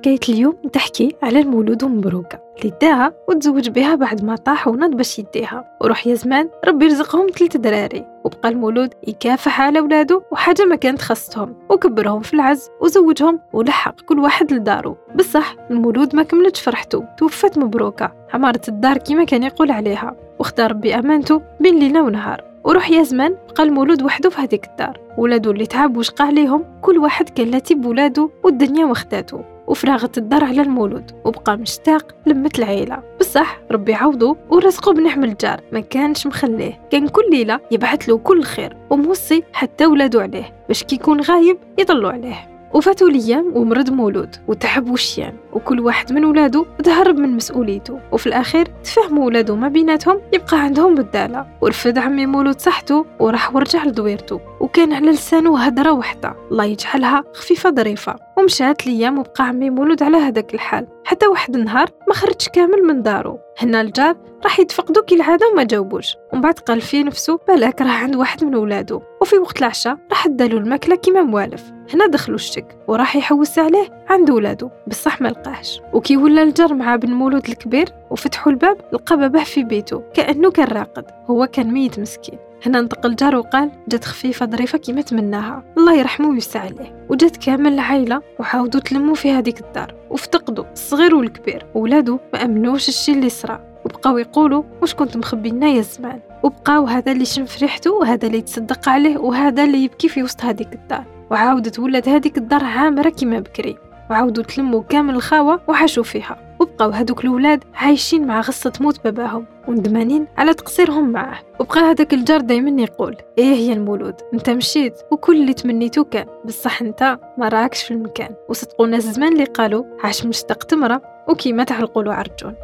حكاية اليوم تحكي على المولود مبروكة اللي داها وتزوج بها بعد ما طاح ونض باش يديها. وروح يا زمان ربي يرزقهم ثلاث دراري. وبقى المولود يكافح على ولادو وحاجة ما كانت خصتهم وكبرهم في العز وزوجهم ولحق كل واحد لدارو. بصح المولود ما كملتش فرحته توفت مبروكة. عمارة الدار كيما كان يقول عليها. واختار ربي أمانته بين ليلة ونهار. وروح يا زمان بقى المولود وحده في هذيك الدار. ولادو اللي تعب وشقى عليهم كل واحد كان لاتي بولادو والدنيا واخداتو وفراغت الدار على المولود وبقى مشتاق لمة العيلة. بصح ربي عوضو ورزقو بنعم الجار ما كانش مخليه. كان كل ليلة يبعث له كل خير وموصي حتى ولادو عليه باش كيكون غايب يضلوا عليه. وفاتوا الأيام ومرض مولود وتعب وشيان وكل واحد من ولادو تهرب من مسؤوليته. وفي الاخير تفهموا ولادو ما بيناتهم يبقى عندهم بدالة. ورفد عمي مولود صحته وراح ورجع لدويرته. وكان على لسانه هدرة وحدة. الله يجعلها خفيفة ظريفة. ومشات الأيام وبقى عمي مولود على هذاك الحال. حتى واحد النهار ما خرجش كامل من دارو. هنا الجار راح يتفقدو كالعادة وما جاوبوش. ومن بعد قال في نفسه بالك راه عند واحد من ولادو وفي وقت العشاء راح دالو الماكلة كيما موالف. هنا دخلوا الشك وراح يحوس عليه عند ولادو بصح ما لقاهش. وكي ولا الجار مع بن مولود الكبير وفتحوا الباب لقى باباه في بيته كأنه كان راقد هو كان ميت مسكين. هنا انتقل الجار وقال جات خفيفة ظريفة كيما تمناها الله يرحمه ويوسع عليه. وجات كامل العائلة وحاولوا تلموا في هذيك الدار. وافتقدوا الصغير والكبير ولادو ما أمنوش الشي اللي صرا. وبقاو يقولوا واش كنت مخبي لنا يا زمان؟ وبقاو هذا اللي شم في ريحته وهذا اللي يتصدق عليه وهذا اللي يبكي في وسط هذيك الدار. وعاودت ولات هذيك الدار عامرة كيما بكري. وعاودوا تلموا كامل الخاوة وحشوا فيها. وبقاو هذوك الولاد عايشين مع غصة موت باباهم وندمانين على تقصيرهم معاه. وبقى هذاك الجار دايما يقول إيه يا المولود أنت مشيت وكل اللي تمنيتو كان بصح أنت ما راكش في المكان. وصدقوا ناس زمان اللي قالوا عاش مشتاق تمرة وكيما تعلقوا له عرجون.